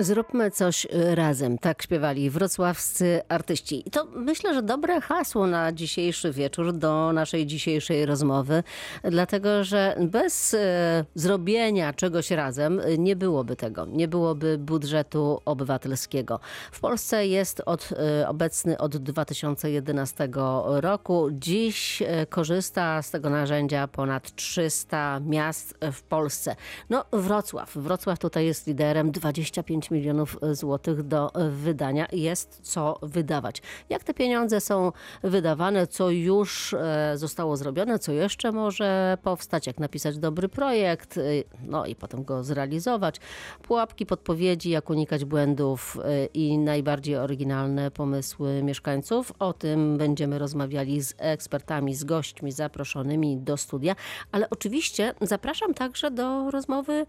Zróbmy coś y, razem, tak śpiewali wrocławscy artyści. I to myślę, że dobre hasło na dzisiejszy wieczór, do naszej dzisiejszej rozmowy, dlatego że bez y, zrobienia czegoś razem y, nie byłoby tego, nie byłoby budżetu obywatelskiego. W Polsce jest od, obecny od 2011 roku. Dziś korzysta z tego narzędzia ponad 300 miast w Polsce. No Wrocław, Wrocław tutaj jest liderem, 25 milionów złotych do wydania. Jest co wydawać. Jak te pieniądze są wydawane, co już e, zostało zrobione, co jeszcze może powstać, jak napisać dobry projekt, y, no i potem go zrealizować. Pułapki, podpowiedzi, jak unikać błędów y, i najbardziej oryginalne pomysły mieszkańców. O tym będziemy rozmawiali z ekspertami, z gośćmi zaproszonymi do studia, ale oczywiście zapraszam także do rozmowy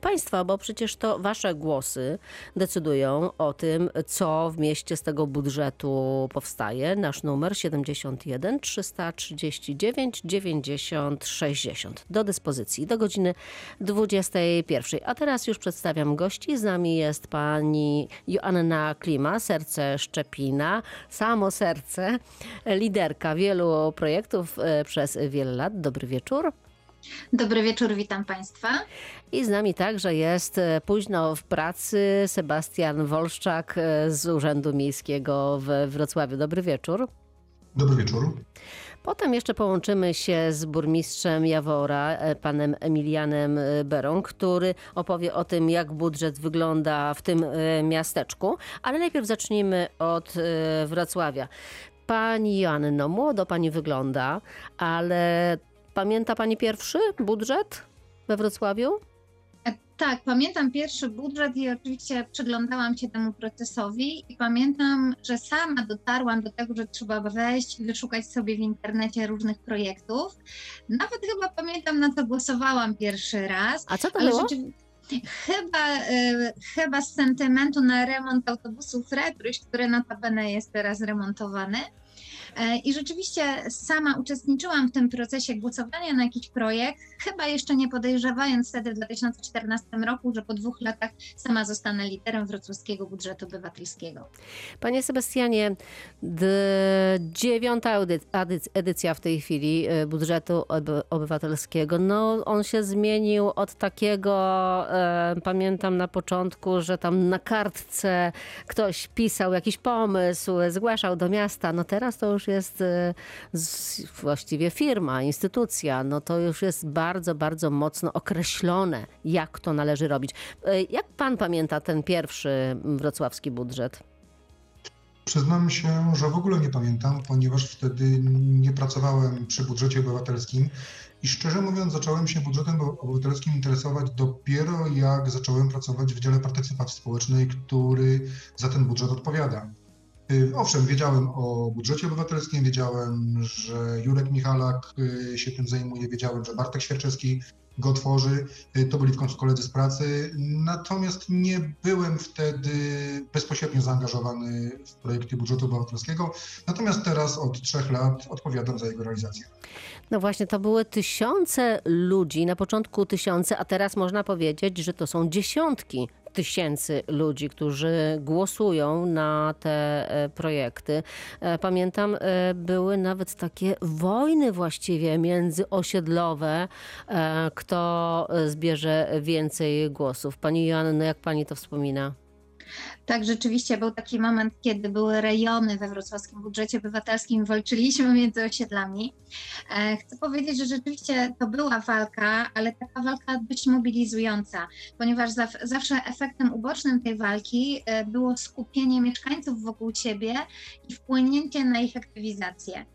Państwa, bo przecież to Wasze głosy decydują o tym, co w mieście z tego budżetu powstaje. Nasz numer 71 339 90 60 do dyspozycji do godziny 21. A teraz już przedstawiam gości. Z nami jest pani Joanna Klima, Serce Szczepina, samo serce, liderka wielu projektów e, przez wiele lat. Dobry wieczór. Dobry wieczór, witam Państwa. I z nami także jest e, późno w pracy Sebastian Wolszczak e, z Urzędu Miejskiego w Wrocławiu. Dobry wieczór. Dobry wieczór. Potem jeszcze połączymy się z burmistrzem Jawora, e, panem Emilianem Berą, który opowie o tym, jak budżet wygląda w tym miasteczku. Ale najpierw zacznijmy od Wrocławia. Pani Joanno, młodo pani wygląda, ale pamięta pani pierwszy budżet we Wrocławiu? E, Tak, pamiętam pierwszy budżet i oczywiście przyglądałam się temu procesowi i pamiętam, że sama dotarłam do tego, że trzeba wejść i wyszukać sobie w internecie różnych projektów. Nawet chyba pamiętam, na co głosowałam pierwszy raz. A co to było? Chyba, e, chyba z sentymentu na remont autobusu Fretryś, który notabene jest teraz remontowany. E, I rzeczywiście sama uczestniczyłam w tym procesie głosowania na jakiś projekt, chyba jeszcze nie podejrzewając wtedy w 2014 roku, że po dwóch latach sama zostanę liderem wrocławskiego budżetu obywatelskiego. Panie Sebastianie, dziewiąta edycja w tej chwili e, budżetu oby- obywatelskiego. No, on się zmienił od takiego, e, pamiętam na początku, że tam na kartce ktoś pisał jakiś pomysł, zgłaszał do miasta. No teraz to już jest e, właściwie firma, instytucja. No to już jest bardzo, bardzo mocno określone, jak to należy robić. E, Jak pan pamięta ten pierwszy wrocławski budżet? Przyznam się, że w ogóle nie pamiętam, ponieważ wtedy nie pracowałem przy budżecie obywatelskim i szczerze mówiąc zacząłem się budżetem obywatelskim interesować dopiero jak zacząłem pracować w dziale partycypacji społecznej, który za ten budżet odpowiada. Y, Owszem, wiedziałem o budżecie obywatelskim, wiedziałem, że Jurek Michalak y, się tym zajmuje, wiedziałem, że Bartek Świerczewski go tworzy, y, to byli w końcu koledzy z pracy, natomiast nie byłem wtedy bezpośrednio zaangażowany w projekty budżetu obywatelskiego, natomiast teraz od trzech lat odpowiadam za jego realizację. No właśnie, to były tysiące ludzi, na początku tysiące, a teraz można powiedzieć, że to są dziesiątki tysięcy ludzi, którzy głosują na te e, projekty. E, Pamiętam, e, były nawet takie wojny właściwie międzyosiedlowe, kto zbierze więcej głosów. Pani Joanno, jak pani to wspomina? Tak, rzeczywiście był taki moment, kiedy były rejony we wrocławskim budżecie obywatelskim, walczyliśmy między osiedlami. E, Chcę powiedzieć, że rzeczywiście to była walka, ale taka walka dość mobilizująca, ponieważ zaw- zawsze efektem ubocznym tej walki e, było skupienie mieszkańców wokół siebie i wpłynięcie na ich aktywizację.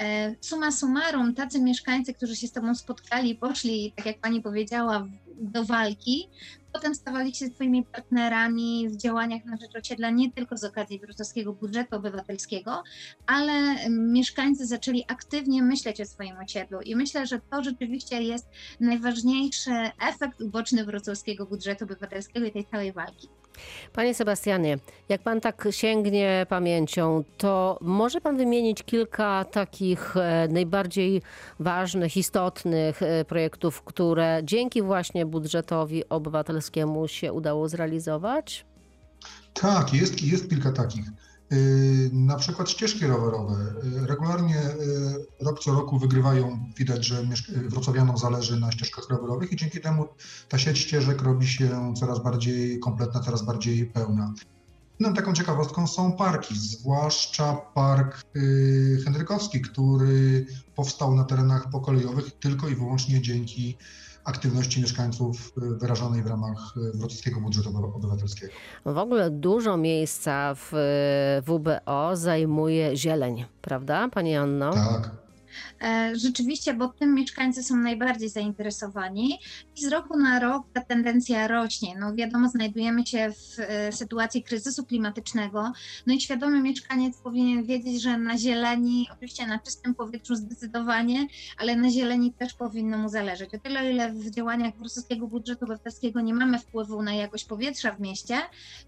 E, Summa summarum, tacy mieszkańcy, którzy się z Tobą spotkali, poszli, tak jak Pani powiedziała, do walki, potem stawali się swoimi partnerami w działaniach na rzecz osiedla nie tylko z okazji wrocławskiego budżetu obywatelskiego, ale mieszkańcy zaczęli aktywnie myśleć o swoim osiedlu i myślę, że to rzeczywiście jest najważniejszy efekt uboczny wrocławskiego budżetu obywatelskiego i tej całej walki. Panie Sebastianie, jak pan tak sięgnie pamięcią, to może pan wymienić kilka takich e, najbardziej ważnych, istotnych e, projektów, które dzięki właśnie budżetowi obywatelskiemu się udało zrealizować? Tak, jest, jest kilka takich. Y, Na przykład ścieżki rowerowe. Y, Regularnie y, rok co roku wygrywają. Widać, że wrocławianom zależy na ścieżkach rowerowych i dzięki temu ta sieć ścieżek robi się coraz bardziej kompletna, coraz bardziej pełna. Inną taką ciekawostką są parki, zwłaszcza park Henrykowski, który powstał na terenach pokolejowych tylko i wyłącznie dzięki aktywności mieszkańców y, wyrażonej w ramach y, wrocławskiego budżetu obywatelskiego. W ogóle dużo miejsca w e, WBO zajmuje zieleń, prawda, Pani Anno? Tak, Rzeczywiście, bo tym mieszkańcy są najbardziej zainteresowani i z roku na rok ta tendencja rośnie. No wiadomo, znajdujemy się w e, sytuacji kryzysu klimatycznego, no i świadomy mieszkaniec powinien wiedzieć, że na zieleni, oczywiście na czystym powietrzu zdecydowanie, ale na zieleni też powinno mu zależeć. O tyle, ile w działaniach wrocławskiego budżetu obywatelskiego nie mamy wpływu na jakość powietrza w mieście,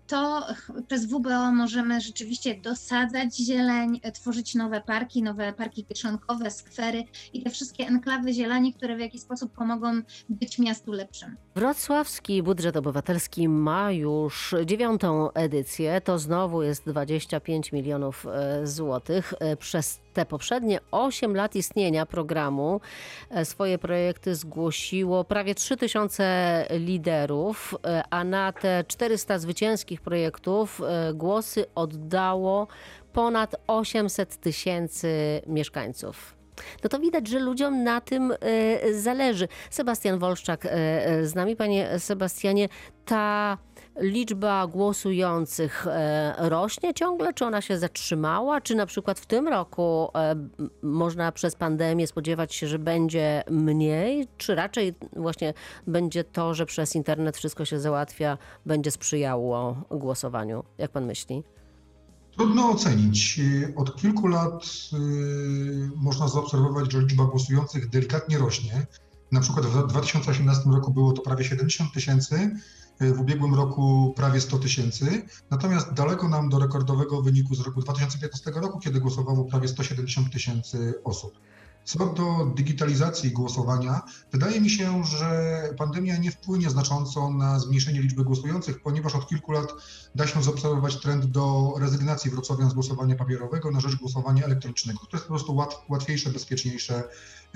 to przez WBO możemy rzeczywiście dosadzać zieleń, e, tworzyć nowe parki, nowe parki kieszonkowe, skwery i te wszystkie enklawy zieleni, które w jakiś sposób pomogą być miastu lepszym. Wrocławski budżet obywatelski ma już dziewiątą edycję. To znowu jest 25 milionów e, złotych. E, Przez te poprzednie 8 lat istnienia programu e, swoje projekty zgłosiło prawie 3000 liderów, a na te 400 zwycięskich projektów głosy oddało ponad 800 tysięcy mieszkańców. No to widać, że ludziom na tym e, zależy. Sebastian Wolszczak e, e, z nami. Panie Sebastianie, ta liczba głosujących rośnie ciągle? Czy ona się zatrzymała? Czy na przykład w tym roku można przez pandemię spodziewać się, że będzie mniej? Czy raczej właśnie będzie to, że przez internet wszystko się załatwia, będzie sprzyjało głosowaniu? Jak pan myśli? Trudno ocenić. Od kilku lat y, można zaobserwować, że liczba głosujących delikatnie rośnie. Na przykład w 2018 roku było to prawie 70 tysięcy, y, w ubiegłym roku prawie 100 tysięcy. Natomiast daleko nam do rekordowego wyniku z roku 2015 roku, kiedy głosowało prawie 170 tysięcy osób. Co do digitalizacji głosowania, wydaje mi się, że pandemia nie wpłynie znacząco na zmniejszenie liczby głosujących, ponieważ od kilku lat da się zaobserwować trend do rezygnacji wrocławian z głosowania papierowego na rzecz głosowania elektronicznego, które jest po prostu łat, łatwiejsze, bezpieczniejsze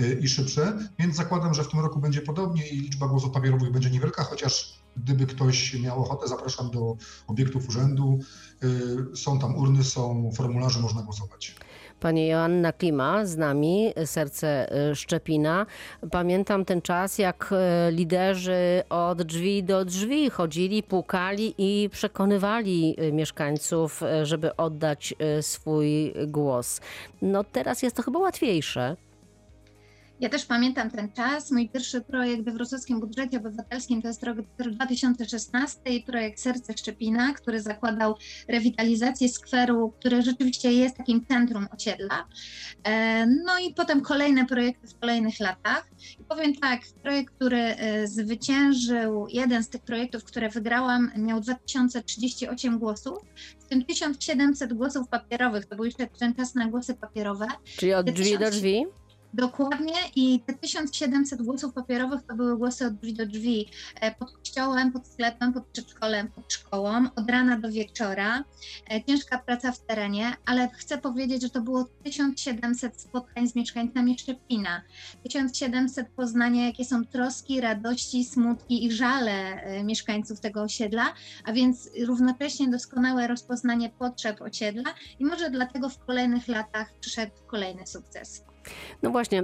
y, i szybsze. Więc zakładam, że w tym roku będzie podobnie i liczba głosów papierowych będzie niewielka, chociaż gdyby ktoś miał ochotę, zapraszam do obiektów urzędu. Y, Są tam urny, są formularze, można głosować. Pani Joanna Klima z nami, Serce y, Szczepina. Pamiętam ten czas, jak y, liderzy od drzwi do drzwi chodzili, pukali i przekonywali y, mieszkańców, żeby oddać swój głos. No teraz jest to chyba łatwiejsze. Ja też pamiętam ten czas. Mój pierwszy projekt we wrocławskim budżecie obywatelskim to jest rok 2016 i projekt Serce Szczepina, który zakładał rewitalizację skweru, który rzeczywiście jest takim centrum osiedla. E, No i potem kolejne projekty w kolejnych latach. I powiem tak, projekt, który e, zwyciężył, jeden z tych projektów, które wygrałam, miał 2038 głosów, w tym 1700 głosów papierowych. To był jeszcze ten czas na głosy papierowe. Czyli od drzwi do drzwi? Dokładnie i te 1700 głosów papierowych to były głosy od drzwi do drzwi, e, pod kościołem, pod sklepem, pod przedszkolem, pod szkołą, od rana do wieczora. E, Ciężka praca w terenie, ale chcę powiedzieć, że to było 1700 spotkań z mieszkańcami Szczepina, 1700 poznania, jakie są troski, radości, smutki i żale e, mieszkańców tego osiedla, a więc równocześnie doskonałe rozpoznanie potrzeb osiedla i może dlatego w kolejnych latach przyszedł kolejny sukces. No właśnie,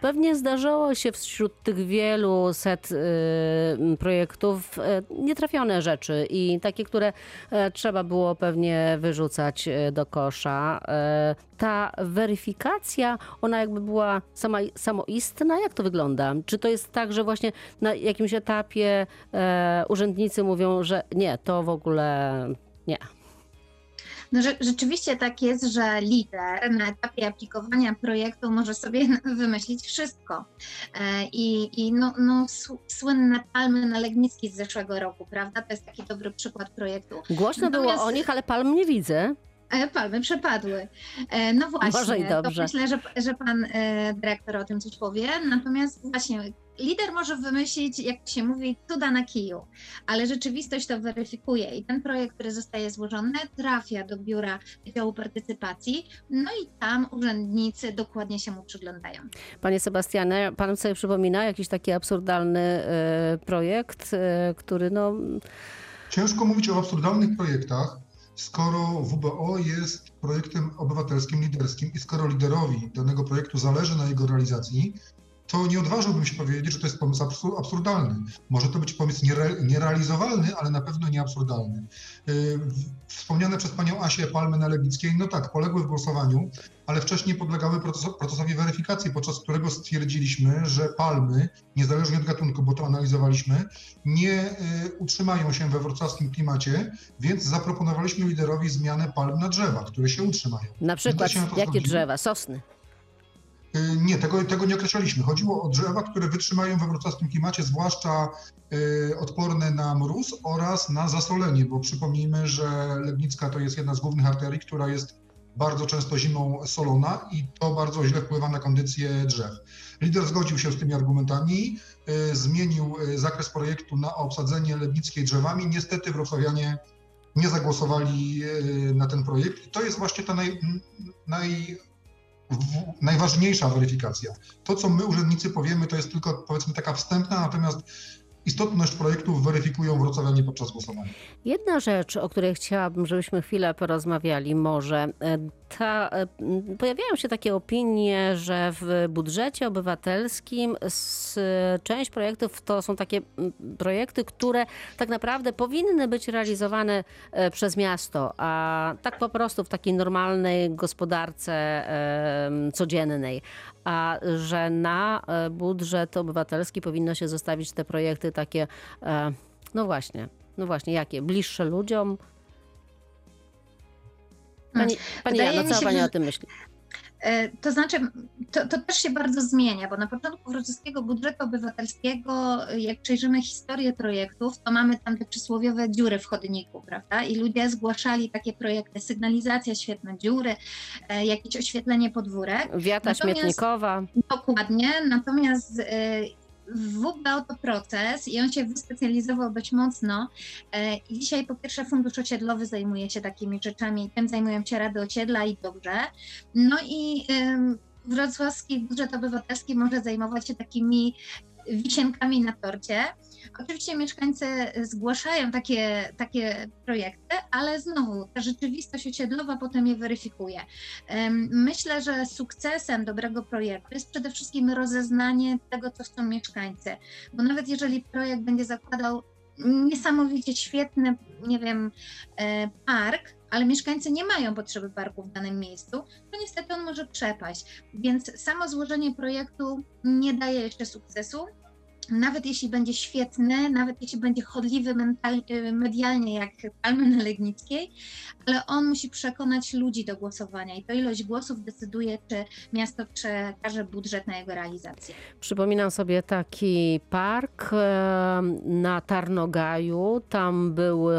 pewnie zdarzyło się wśród tych wielu set y, projektów e, nietrafione rzeczy i takie, które e, trzeba było pewnie wyrzucać e, do kosza. Ta weryfikacja, ona jakby była sama, samoistna? Jak to wygląda? Czy to jest tak, że właśnie na jakimś etapie urzędnicy mówią, że nie, to w ogóle nie. No, że, rzeczywiście tak jest, że lider na etapie aplikowania projektu może sobie wymyślić wszystko. E, I, i no, no, słynne palmy na Legnicki z zeszłego roku, prawda? To jest taki dobry przykład projektu. Głośno było Natomiast- o nich, ale palm nie widzę. Palmy przepadły. E, No właśnie, Może i to dobrze. myślę, że, że pan e, dyrektor o tym coś powie. Natomiast właśnie lider może wymyślić, jak się mówi, cuda na kiju, ale rzeczywistość to weryfikuje i ten projekt, który zostaje złożony, trafia do biura Wydziału Partycypacji, no i tam urzędnicy dokładnie się mu przyglądają. Panie Sebastianie, pan sobie przypomina jakiś taki absurdalny e, projekt, który no, Ciężko mówić o absurdalnych projektach, skoro WBO jest projektem obywatelskim, liderskim i skoro liderowi danego projektu zależy na jego realizacji, to nie odważyłbym się powiedzieć, że to jest pomysł absur- absurdalny. Może to być pomysł niere- nierealizowalny, ale na pewno nie absurdalny. Yy, w- Wspomniane przez panią Asię palmy na Lewickiej, no tak, poległy w głosowaniu, ale wcześniej podlegały proces- procesowi weryfikacji, podczas którego stwierdziliśmy, że palmy, niezależnie od gatunku, bo to analizowaliśmy, nie y, utrzymają się we wrocławskim klimacie, więc zaproponowaliśmy liderowi zmianę palm na drzewa, które się utrzymają. na przykład jakie drzewa? Sosny. Y, Nie, tego, tego nie określaliśmy. Chodziło o drzewa, które wytrzymają we wrocławskim klimacie, zwłaszcza y, odporne na mróz oraz na zasolenie, bo przypomnijmy, że Legnicka to jest jedna z głównych arterii, która jest bardzo często zimą solona i to bardzo źle wpływa na kondycję drzew. Lider zgodził się z tymi argumentami, y, zmienił zakres projektu na obsadzenie Legnickiej drzewami. Niestety wrocławianie nie zagłosowali na ten projekt i to jest właśnie ta naj, naj, najważniejsza weryfikacja. To, co my urzędnicy powiemy, to jest tylko powiedzmy taka wstępna, natomiast istotność projektów weryfikują wrocławianie podczas głosowania. Jedna rzecz, o której chciałabym, żebyśmy chwilę porozmawiali, może e, pojawiają się takie opinie, że w budżecie obywatelskim s, część projektów to są takie projekty, które tak naprawdę powinny być realizowane e, przez miasto, a tak po prostu w takiej normalnej gospodarce e, codziennej, a że na budżet obywatelski powinno się zostawić te projekty takie, no właśnie, no właśnie, jakie? Bliższe ludziom? Pani, pani Wydaje Jano, mi co się, pani o tym myśli? E, To znaczy, to, to też się bardzo zmienia, bo na początku wrocławskiego budżetu obywatelskiego, jak przejrzymy historię projektów, to mamy tam te przysłowiowe dziury w chodniku, prawda? I ludzie zgłaszali takie projekty, sygnalizacja świetna, dziury, e, jakieś oświetlenie podwórek. Wiata natomiast- śmietnikowa. Dokładnie, natomiast w WBO to proces i on się wyspecjalizował dość mocno. E, dzisiaj po pierwsze Fundusz Osiedlowy zajmuje się takimi rzeczami, tym zajmują się Rady Osiedla i dobrze. No i wrocławski budżet obywatelski może zajmować się takimi wisienkami na torcie. Oczywiście mieszkańcy zgłaszają takie, takie projekty, ale znowu ta rzeczywistość osiedlowa potem je weryfikuje. Myślę, że sukcesem dobrego projektu jest przede wszystkim rozeznanie tego, co chcą mieszkańcy. Bo nawet jeżeli projekt będzie zakładał niesamowicie świetny, nie wiem, e, park, ale mieszkańcy nie mają potrzeby parku w danym miejscu, to niestety on może przepaść. Więc samo złożenie projektu nie daje jeszcze sukcesu. Nawet jeśli będzie świetny, nawet jeśli będzie chodliwy y, medialnie jak Palmy Legnickiej, ale on musi przekonać ludzi do głosowania i to ilość głosów decyduje, czy miasto przekaże budżet na jego realizację. Przypominam sobie taki park na Tarnogaju. Tam było,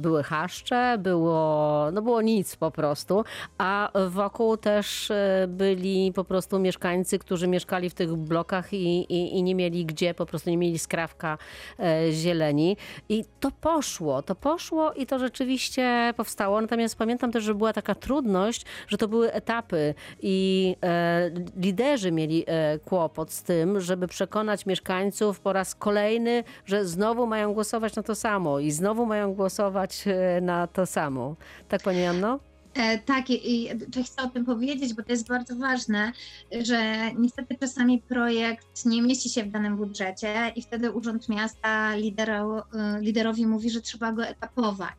były chaszcze, było, no było nic po prostu, a wokół też e, byli po prostu mieszkańcy, którzy mieszkali w tych blokach i, i, i nie mieli gdzie, po prostu nie mieli skrawka e, zieleni. I to poszło, to poszło i to rzeczywiście powstało. Natomiast pamiętam też, że była taka trudność, że to były etapy i e, liderzy mieli e, kłopot z tym, żeby przekonać mieszkańców po raz kolejny, że znowu mają głosować na to samo i znowu mają głosować na to samo. Tak, Pani Janno? E, tak, i, chcę o tym powiedzieć, bo to jest bardzo ważne, że niestety czasami projekt nie mieści się w danym budżecie i wtedy Urząd Miasta lidero, e, liderowi mówi, że trzeba go etapować.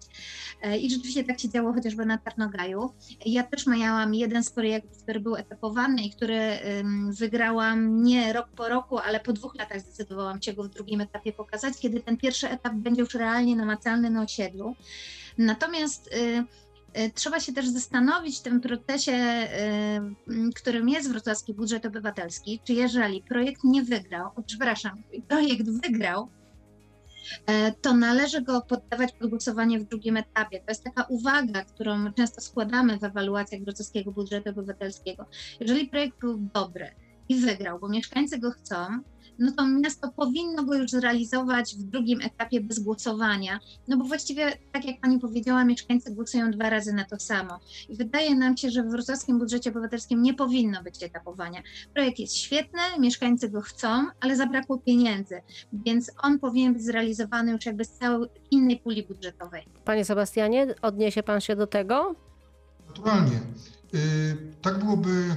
E, I rzeczywiście tak się działo chociażby na Tarnogaju. Ja też miałam jeden z projektów, który był etapowany i który wygrałam nie rok po roku, ale po dwóch latach zdecydowałam się go w drugim etapie pokazać, kiedy ten pierwszy etap będzie już realnie namacalny na osiedlu. Natomiast y, trzeba się też zastanowić w tym procesie, y, y, którym jest wrocławski budżet obywatelski, czy jeżeli projekt nie wygrał, przepraszam, projekt wygrał, e, to należy go poddawać pod głosowanie w drugim etapie. To jest taka uwaga, którą często składamy w ewaluacjach wrocławskiego budżetu obywatelskiego. Jeżeli projekt był dobry i wygrał, bo mieszkańcy go chcą, no to miasto powinno go już zrealizować w drugim etapie bez głosowania, no bo właściwie, tak jak pani powiedziała, mieszkańcy głosują dwa razy na to samo. I wydaje nam się, że w wrocławskim budżecie obywatelskim nie powinno być etapowania. Projekt jest świetny, mieszkańcy go chcą, ale zabrakło pieniędzy, więc on powinien być zrealizowany już jakby z całej innej puli budżetowej. Panie Sebastianie, odniesie pan się do tego? Naturalnie. Y, tak byłoby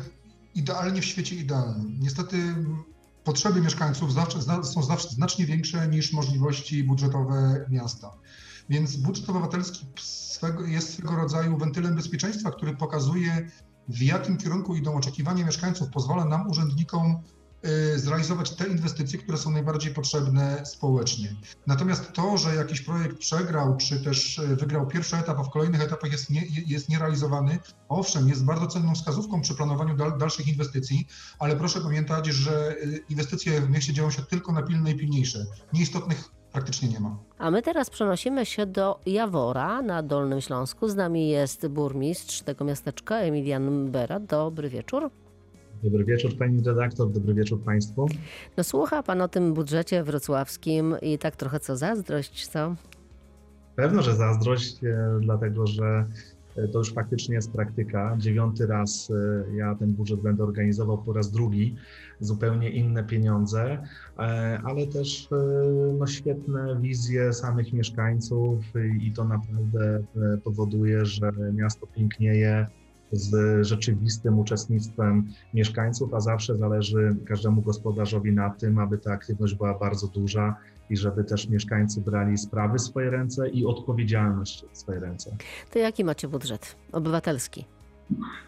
idealnie w świecie idealnym. Niestety potrzeby mieszkańców zawsze, są zawsze znacznie większe niż możliwości budżetowe miasta. Więc budżet obywatelski swego, jest swego rodzaju wentylem bezpieczeństwa, który pokazuje, w jakim kierunku idą oczekiwania mieszkańców, pozwala nam, urzędnikom, zrealizować te inwestycje, które są najbardziej potrzebne społecznie. Natomiast to, że jakiś projekt przegrał, czy też y, wygrał pierwszy etap, a w kolejnych etapach jest, nie, jest nierealizowany, owszem, jest bardzo cenną wskazówką przy planowaniu dal, dalszych inwestycji, ale proszę pamiętać, że y, inwestycje w mieście dzieją się tylko na pilne i pilniejsze. Nieistotnych praktycznie nie ma. A my teraz przenosimy się do Jawora na Dolnym Śląsku. Z nami jest burmistrz tego miasteczka, Emilian Bera. Dobry wieczór. Dobry wieczór pani redaktor, dobry wieczór państwu. No słucha pan o tym budżecie wrocławskim i tak trochę co zazdrość, co? Pewno, że zazdrość, e, dlatego że e, to już faktycznie jest praktyka. Dziewiąty raz e, ja ten budżet będę organizował po raz drugi, zupełnie inne pieniądze, ale też no, świetne wizje samych mieszkańców i to naprawdę powoduje, że miasto pięknieje, z rzeczywistym uczestnictwem mieszkańców, a zawsze zależy każdemu gospodarzowi na tym, aby ta aktywność była bardzo duża i żeby też mieszkańcy brali sprawy w swoje ręce i odpowiedzialność w swoje ręce. To jaki macie budżet obywatelski?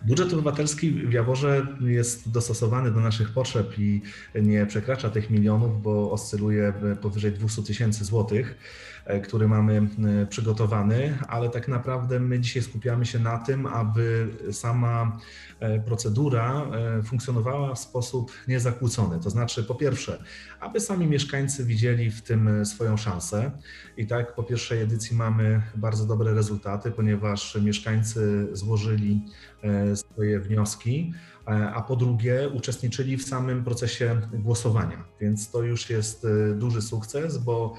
Budżet obywatelski w Jaworze jest dostosowany do naszych potrzeb i nie przekracza tych milionów, bo oscyluje powyżej 200 tysięcy złotych. E, który mamy e, przygotowany, ale tak naprawdę my dzisiaj skupiamy się na tym, aby sama e, procedura funkcjonowała w sposób niezakłócony. To znaczy, po pierwsze, aby sami mieszkańcy widzieli w tym swoją szansę. I tak po pierwszej edycji mamy bardzo dobre rezultaty, ponieważ mieszkańcy złożyli swoje wnioski a po drugie uczestniczyli w samym procesie głosowania. Więc to już jest duży sukces, bo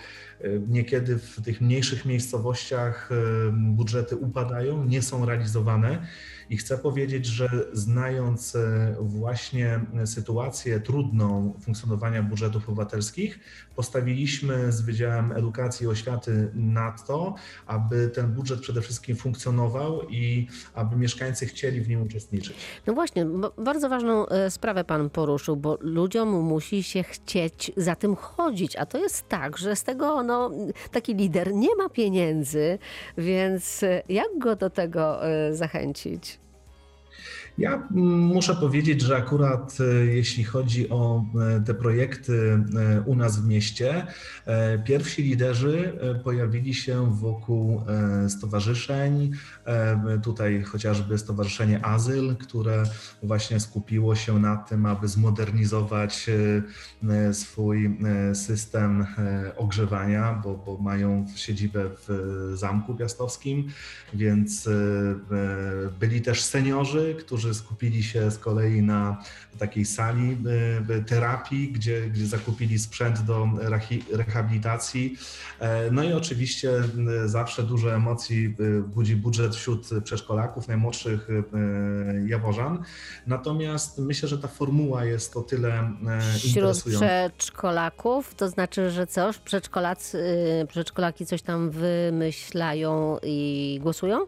Niekiedy w tych mniejszych miejscowościach budżety upadają, nie są realizowane i chcę powiedzieć, że znając e, właśnie sytuację trudną funkcjonowania budżetów obywatelskich, postawiliśmy z Wydziałem Edukacji i Oświaty nad to, aby ten budżet przede wszystkim funkcjonował i aby mieszkańcy chcieli w nim uczestniczyć. No właśnie, bardzo ważną e, sprawę Pan poruszył, bo ludziom musi się chcieć za tym chodzić, a to jest tak, że z tego no, taki lider nie ma pieniędzy, więc e, jak go do tego zachęcić? Ja muszę powiedzieć, że akurat e, jeśli chodzi o e, te projekty e, u nas w mieście, pierwsi liderzy pojawili się wokół stowarzyszeń, tutaj chociażby Stowarzyszenie Azyl, które właśnie skupiło się na tym, aby zmodernizować swój system ogrzewania, bo, bo mają siedzibę w Zamku Piastowskim, więc byli też seniorzy, którzy którzy skupili się z kolei na takiej sali e, terapii, gdzie, gdzie zakupili sprzęt do rehabilitacji. E, no i oczywiście zawsze dużo emocji e, budzi budżet wśród przedszkolaków, najmłodszych jaworzan. Natomiast myślę, że ta formuła jest o tyle Wśród przedszkolaków, to znaczy, że co? Przedszkolacy, przedszkolaki coś tam wymyślają i głosują?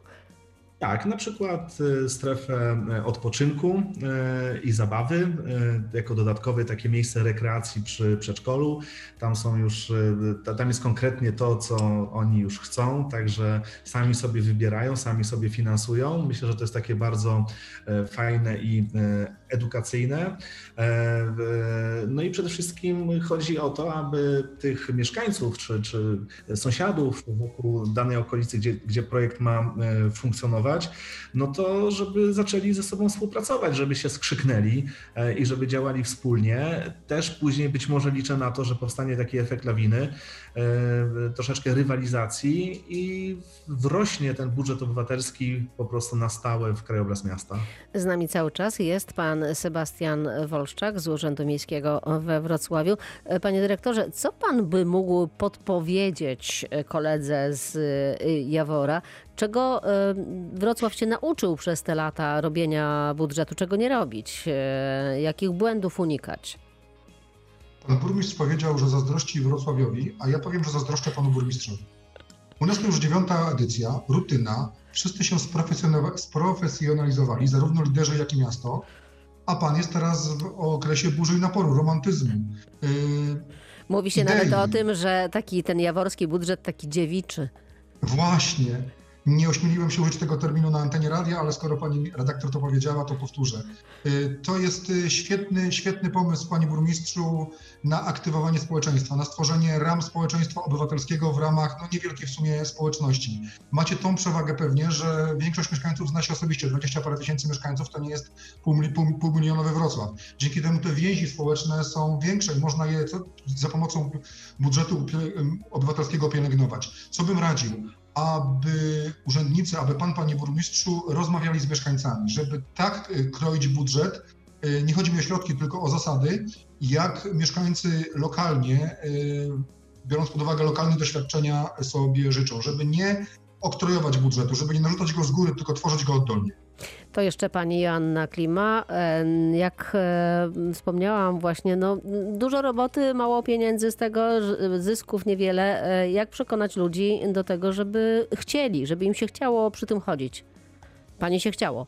Tak, na przykład y, strefę y, odpoczynku y, i zabawy, jako dodatkowe takie miejsce rekreacji przy przedszkolu. Tam są już, tam jest konkretnie to, co oni już chcą, także sami sobie wybierają, sami sobie finansują. Myślę, że to jest takie bardzo fajne i edukacyjne. No i przede wszystkim chodzi o to, aby tych mieszkańców czy, czy sąsiadów wokół danej okolicy, gdzie, gdzie projekt ma funkcjonować, inwestować, no to żeby zaczęli ze sobą współpracować, żeby się skrzyknęli e, i żeby działali wspólnie. Też później być może liczę na to, że powstanie taki efekt lawiny, e, troszeczkę rywalizacji i wrośnie ten budżet obywatelski po prostu na stałe w krajobraz miasta. Z nami cały czas jest pan Sebastian Wolszczak z Urzędu Miejskiego we Wrocławiu. Panie dyrektorze, co pan by mógł podpowiedzieć koledze z y, Jawora, czego Wrocław się nauczył przez te lata robienia budżetu, czego nie robić, jakich błędów unikać? Pan burmistrz powiedział, że zazdrości Wrocławiowi, a ja powiem, że zazdroszczę panu burmistrzowi. U nas to już dziewiąta edycja, rutyna. Wszyscy się sprofesjonalizowali, zarówno liderzy, jak i miasto. A pan jest teraz w okresie burzy i naporu, romantyzmu. Yy, Mówi się idei. nawet o tym, że taki ten jaworski budżet taki dziewiczy. Właśnie. Nie ośmieliłem się użyć tego terminu na antenie radia, ale skoro pani redaktor to powiedziała, to powtórzę. Y, To jest y, świetny, świetny pomysł, panie burmistrzu, na aktywowanie społeczeństwa, na stworzenie ram społeczeństwa obywatelskiego w ramach no, niewielkiej w sumie społeczności. Macie tą przewagę pewnie, że większość mieszkańców zna się osobiście, 20 parę tysięcy mieszkańców to nie jest pół, pół, Wrocław. Dzięki temu te więzi społeczne są większe i można je za pomocą budżetu obywatelskiego pielęgnować. Co bym radził? Aby urzędnicy, aby pan, panie burmistrzu, rozmawiali z mieszkańcami, żeby tak y, kroić budżet, y, nie chodzi mi o środki, tylko o zasady, jak mieszkańcy lokalnie, y, biorąc pod uwagę lokalne doświadczenia, sobie życzą, żeby nie oktrojować budżetu, żeby nie narzucać go z góry, tylko tworzyć go oddolnie. To jeszcze pani Joanna Klima. E, Jak e, wspomniałam właśnie, no, dużo roboty, mało pieniędzy z tego, zysków niewiele. E, Jak przekonać ludzi do tego, żeby chcieli, żeby im się chciało przy tym chodzić? Pani się chciało.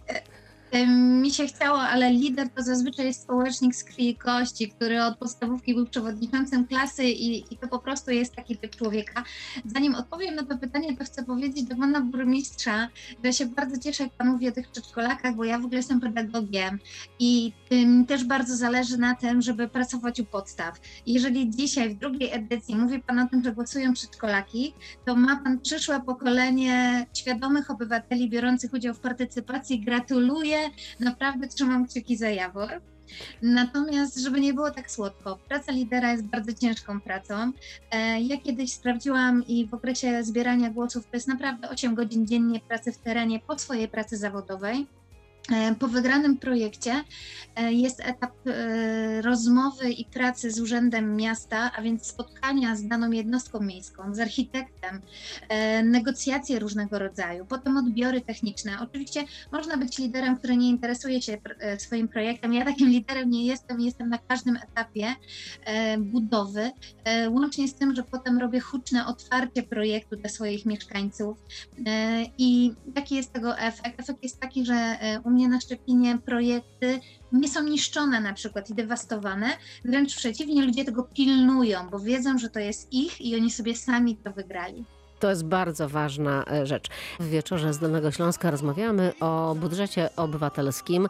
Mi się chciało, ale lider to zazwyczaj jest społecznik z krwi i kości, który od podstawówki był przewodniczącym klasy i, i to po prostu jest taki typ człowieka. Zanim odpowiem na to pytanie, to chcę powiedzieć do pana burmistrza, że się bardzo cieszę, jak pan mówi o tych przedszkolakach, bo ja w ogóle jestem pedagogiem i mi też bardzo zależy na tym, żeby pracować u podstaw. Jeżeli dzisiaj w drugiej edycji mówi pan o tym, że głosują przedszkolaki, to ma pan przyszłe pokolenie świadomych obywateli biorących udział w partycypacji. Gratuluję, naprawdę trzymam kciuki za Jawor. Natomiast, żeby nie było tak słodko, praca lidera jest bardzo ciężką pracą. E, Ja kiedyś sprawdziłam i w okresie zbierania głosów to jest naprawdę 8 godzin dziennie pracy w terenie po swojej pracy zawodowej. E, Po wygranym projekcie e, jest etap e, rozmowy i pracy z Urzędem Miasta, a więc spotkania z daną jednostką miejską, z architektem, negocjacje różnego rodzaju, potem odbiory techniczne. Oczywiście można być liderem, który nie interesuje się swoim projektem. Ja takim liderem nie jestem, jestem na każdym etapie budowy, łącznie z tym, że potem robię huczne otwarcie projektu dla swoich mieszkańców. I jaki jest tego efekt? Efekt jest taki, że u mnie na Szczepinie projekty nie są niszczone na przykład i dewastowane, wręcz przeciwnie, ludzie tego pilnują, bo wiedzą, że to jest ich i oni sobie sami to wygrali. To jest bardzo ważna e, rzecz. W wieczorze z Dolnego Śląska rozmawiamy o budżecie obywatelskim.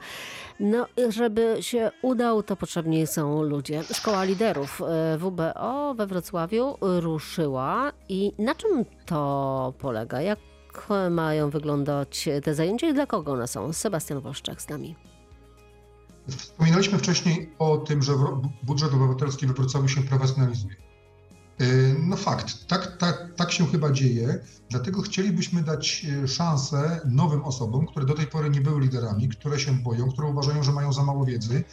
No, żeby się udał, to potrzebni są ludzie. Szkoła Liderów e, WBO we Wrocławiu ruszyła i na czym to polega? Jak mają wyglądać te zajęcia i dla kogo one są? Sebastian Woszczak z nami. Wspominaliśmy wcześniej o tym, że budżet obywatelski we się profesjonalizuje. Yy, No fakt, tak, tak, tak się chyba dzieje, dlatego chcielibyśmy dać e, szansę nowym osobom, które do tej pory nie były liderami, które się boją, które uważają, że mają za mało wiedzy,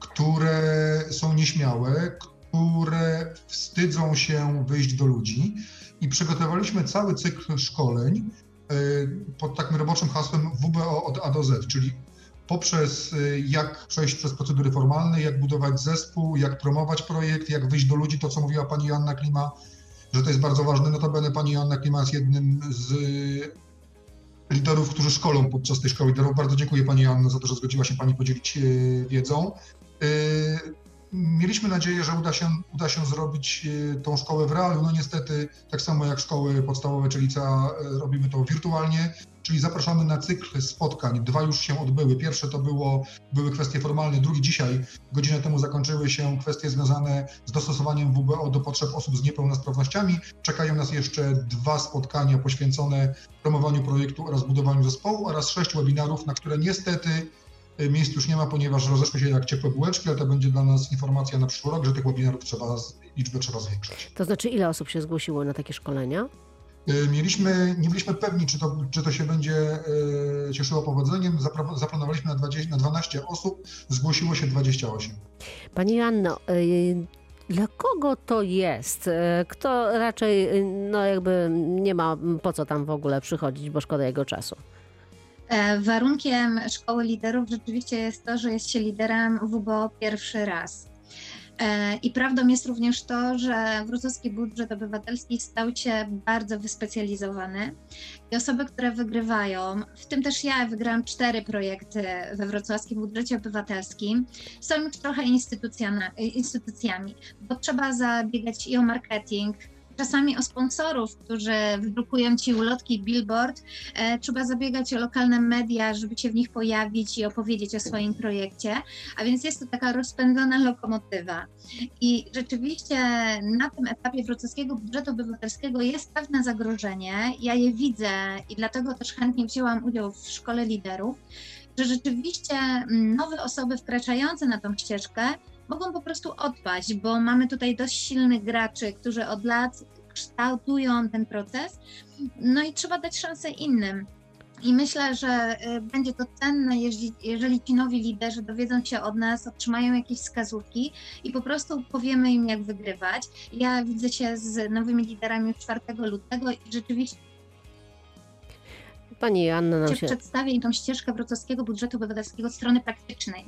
które są nieśmiałe, które wstydzą się wyjść do ludzi i przygotowaliśmy cały cykl szkoleń e, pod takim roboczym hasłem WBO od A do Z, czyli poprzez y, jak przejść przez procedury formalne, jak budować zespół, jak promować projekt, jak wyjść do ludzi, to co mówiła pani Joanna Klima, że to jest bardzo ważne. Notabene pani Joanna Klima jest jednym z y, liderów, którzy szkolą podczas tej szkoły liderów. Bardzo dziękuję pani Joanno za to, że zgodziła się pani podzielić y, wiedzą. Mieliśmy nadzieję, że uda się, uda się zrobić e, tą szkołę w realu. No niestety, tak samo jak szkoły podstawowe czy licea, e, robimy to wirtualnie, czyli zapraszamy na cykl spotkań. Dwa już się odbyły. Pierwsze to było, były kwestie formalne, drugi dzisiaj. Godzinę temu zakończyły się kwestie związane z dostosowaniem WBO do potrzeb osób z niepełnosprawnościami. Czekają nas jeszcze dwa spotkania poświęcone promowaniu projektu oraz budowaniu zespołu oraz sześć webinarów, na które niestety miejsc już nie ma, ponieważ rozeszły się jak ciepłe bułeczki, ale to będzie dla nas informacja na przyszły rok, że tych webinarów trzeba, liczbę trzeba zwiększać. To znaczy, ile osób się zgłosiło na takie szkolenia? Y, Mieliśmy, nie byliśmy pewni, czy to, czy to się będzie y, cieszyło powodzeniem. Zaplanowaliśmy na, 20, na 12 osób, zgłosiło się 28. Pani Janno, y, dla kogo to jest? Y, Kto raczej, y, no jakby nie ma po co tam w ogóle przychodzić, bo szkoda jego czasu. E, Warunkiem szkoły liderów rzeczywiście jest to, że jest się liderem WBO pierwszy raz. E, I prawdą jest również to, że wrocławski budżet obywatelski stał się bardzo wyspecjalizowany i osoby, które wygrywają, w tym też ja wygrałam cztery projekty we wrocławskim budżecie obywatelskim, są już trochę instytucjami, bo trzeba zabiegać i o marketing, czasami o sponsorów, którzy wydrukują ci ulotki, billboard, e, trzeba zabiegać o lokalne media, żeby się w nich pojawić i opowiedzieć o swoim projekcie, a więc jest to taka rozpędzona lokomotywa. I rzeczywiście na tym etapie wrocławskiego budżetu obywatelskiego jest pewne zagrożenie. Ja je widzę i dlatego też chętnie wzięłam udział w szkole liderów, że rzeczywiście mm, nowe osoby wkraczające na tą ścieżkę mogą po prostu odpaść, bo mamy tutaj dość silnych graczy, którzy od lat kształtują ten proces, no i trzeba dać szansę innym. I myślę, że y, będzie to cenne, jeżeli, ci nowi liderzy dowiedzą się od nas, otrzymają jakieś wskazówki i po prostu powiemy im, jak wygrywać. Ja widzę się z nowymi liderami już 4 lutego i rzeczywiście Pani Joanna nam się... przedstawię im tą ścieżkę wrocławskiego budżetu obywatelskiego od strony praktycznej.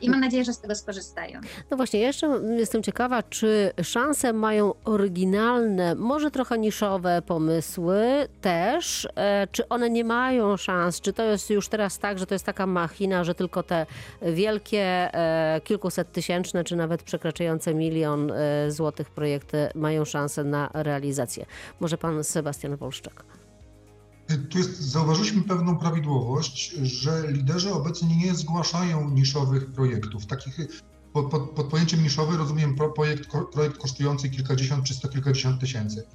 I mam nadzieję, że z tego skorzystają. No właśnie, ja jeszcze jestem ciekawa, czy szanse mają oryginalne, może trochę niszowe pomysły też, e, czy one nie mają szans, czy to jest już teraz tak, że to jest taka machina, że tylko te wielkie, e, kilkuset tysięczne, czy nawet przekraczające milion e, złotych projekty mają szansę na realizację. Może pan Sebastian Wolszczak. Tu jest, zauważyliśmy pewną prawidłowość, że liderzy obecnie nie zgłaszają niszowych projektów. Takich, pod, pod, pod pojęciem niszowy rozumiem pro, projekt, projekt kosztujący kilkadziesiąt czy sto kilkadziesiąt tysięcy.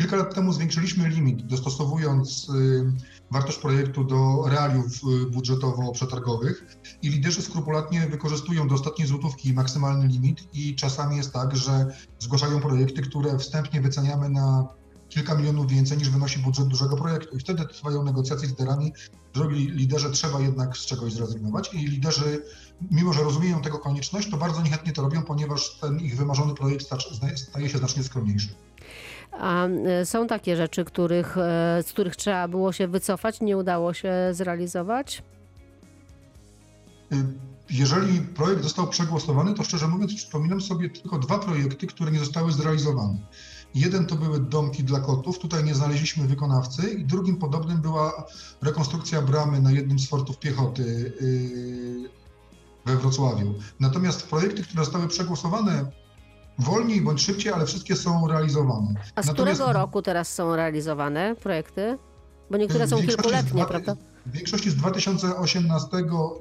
Kilka lat temu zwiększyliśmy limit, dostosowując y, wartość projektu do realiów y, budżetowo-przetargowych i liderzy skrupulatnie wykorzystują do ostatniej złotówki maksymalny limit i czasami jest tak, że zgłaszają projekty, które wstępnie wyceniamy na kilka milionów więcej niż wynosi budżet dużego projektu. I wtedy trwają negocjacje z liderami. Drogi liderze, trzeba jednak z czegoś zrezygnować. I liderzy, mimo że rozumieją tego konieczność, to bardzo niechętnie to robią, ponieważ ten ich wymarzony projekt sta- staje się znacznie skromniejszy. A e, są takie rzeczy, których, e, z których trzeba było się wycofać, nie udało się zrealizować? Y, Jeżeli projekt został przegłosowany, to szczerze mówiąc przypominam sobie tylko dwa projekty, które nie zostały zrealizowane. Jeden to były domki dla kotów, tutaj nie znaleźliśmy wykonawcy i drugim podobnym była rekonstrukcja bramy na jednym z fortów piechoty yy, we Wrocławiu. Natomiast projekty, które zostały przegłosowane wolniej bądź szybciej, ale wszystkie są realizowane. A z Natomiast- którego roku teraz są realizowane projekty? Bo niektóre są kilkuletnie, prawda? W większości z 2018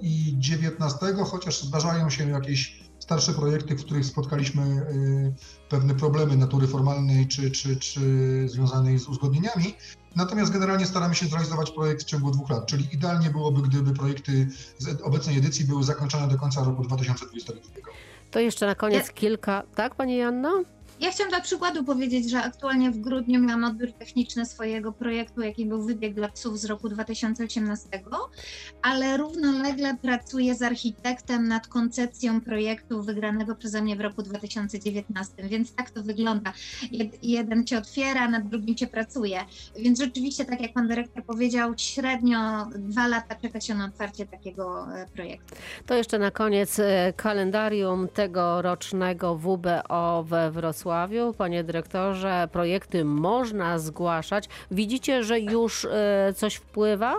i 2019, chociaż zdarzają się jakieś starsze projekty, w których spotkaliśmy y, pewne problemy natury formalnej czy, czy, czy związanej z uzgodnieniami. Natomiast generalnie staramy się zrealizować projekt w ciągu dwóch lat, czyli idealnie byłoby, gdyby projekty z obecnej edycji były zakończone do końca roku 2022. To jeszcze na koniec kilka. Tak, pani Janna? Ja chciałam dla przykładu powiedzieć, że aktualnie w grudniu miałam odbiór techniczny swojego projektu, jaki był wybieg dla psów z roku 2018, ale równolegle pracuję z architektem nad koncepcją projektu wygranego przeze mnie w roku 2019, więc tak to wygląda. Jed, jeden się otwiera, nad drugim się pracuje. Więc rzeczywiście, tak jak pan dyrektor powiedział, średnio dwa lata czeka się na otwarcie takiego e, projektu. To jeszcze na koniec e, kalendarium tegorocznego WBO we Wrocławiu. Panie dyrektorze, projekty można zgłaszać. Widzicie, że już e, coś wpływa?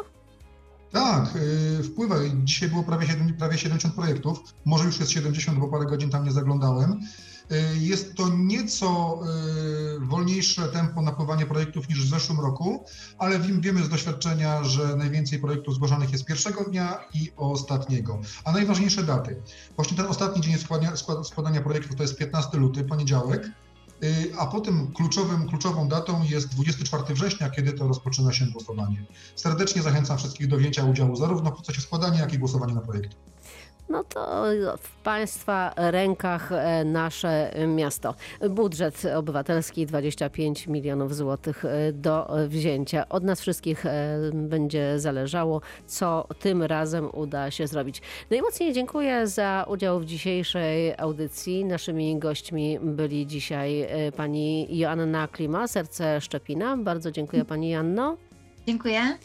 Tak, yy, wpływa. Dzisiaj było prawie, 7, prawie 70 projektów. Może już jest 70, bo parę godzin tam nie zaglądałem. Yy, Jest to nieco yy, wolniejsze tempo napływania projektów niż w zeszłym roku, ale wiem, wiemy z doświadczenia, że najwięcej projektów zgłaszanych jest pierwszego dnia i ostatniego. A najważniejsze daty. Właśnie ten ostatni dzień składania, skład- składania projektów to jest 15 luty, poniedziałek. Yy, A potem kluczowym, kluczową datą jest 24 września, kiedy to rozpoczyna się głosowanie. Serdecznie zachęcam wszystkich do wzięcia udziału zarówno w procesie składania, jak i głosowania na projekty. No to w Państwa rękach e, nasze miasto. Budżet obywatelski 25 milionów złotych e, do wzięcia. Od nas wszystkich e, będzie zależało, co tym razem uda się zrobić. Najmocniej dziękuję za udział w dzisiejszej audycji. Naszymi gośćmi byli dzisiaj pani Joanna Klima, Serce Szczepina. Bardzo dziękuję pani Janno. Dziękuję.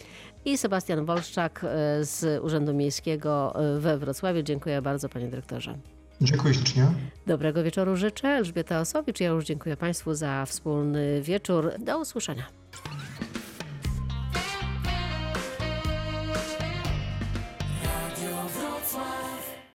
I Sebastian Wolszczak e, z Urzędu Miejskiego e, we Wrocławiu. Dziękuję bardzo, panie dyrektorze. Dziękuję ślicznie. Dobrego wieczoru życzę. Elżbieta Osowicz. Ja już dziękuję Państwu za wspólny wieczór. Do usłyszenia.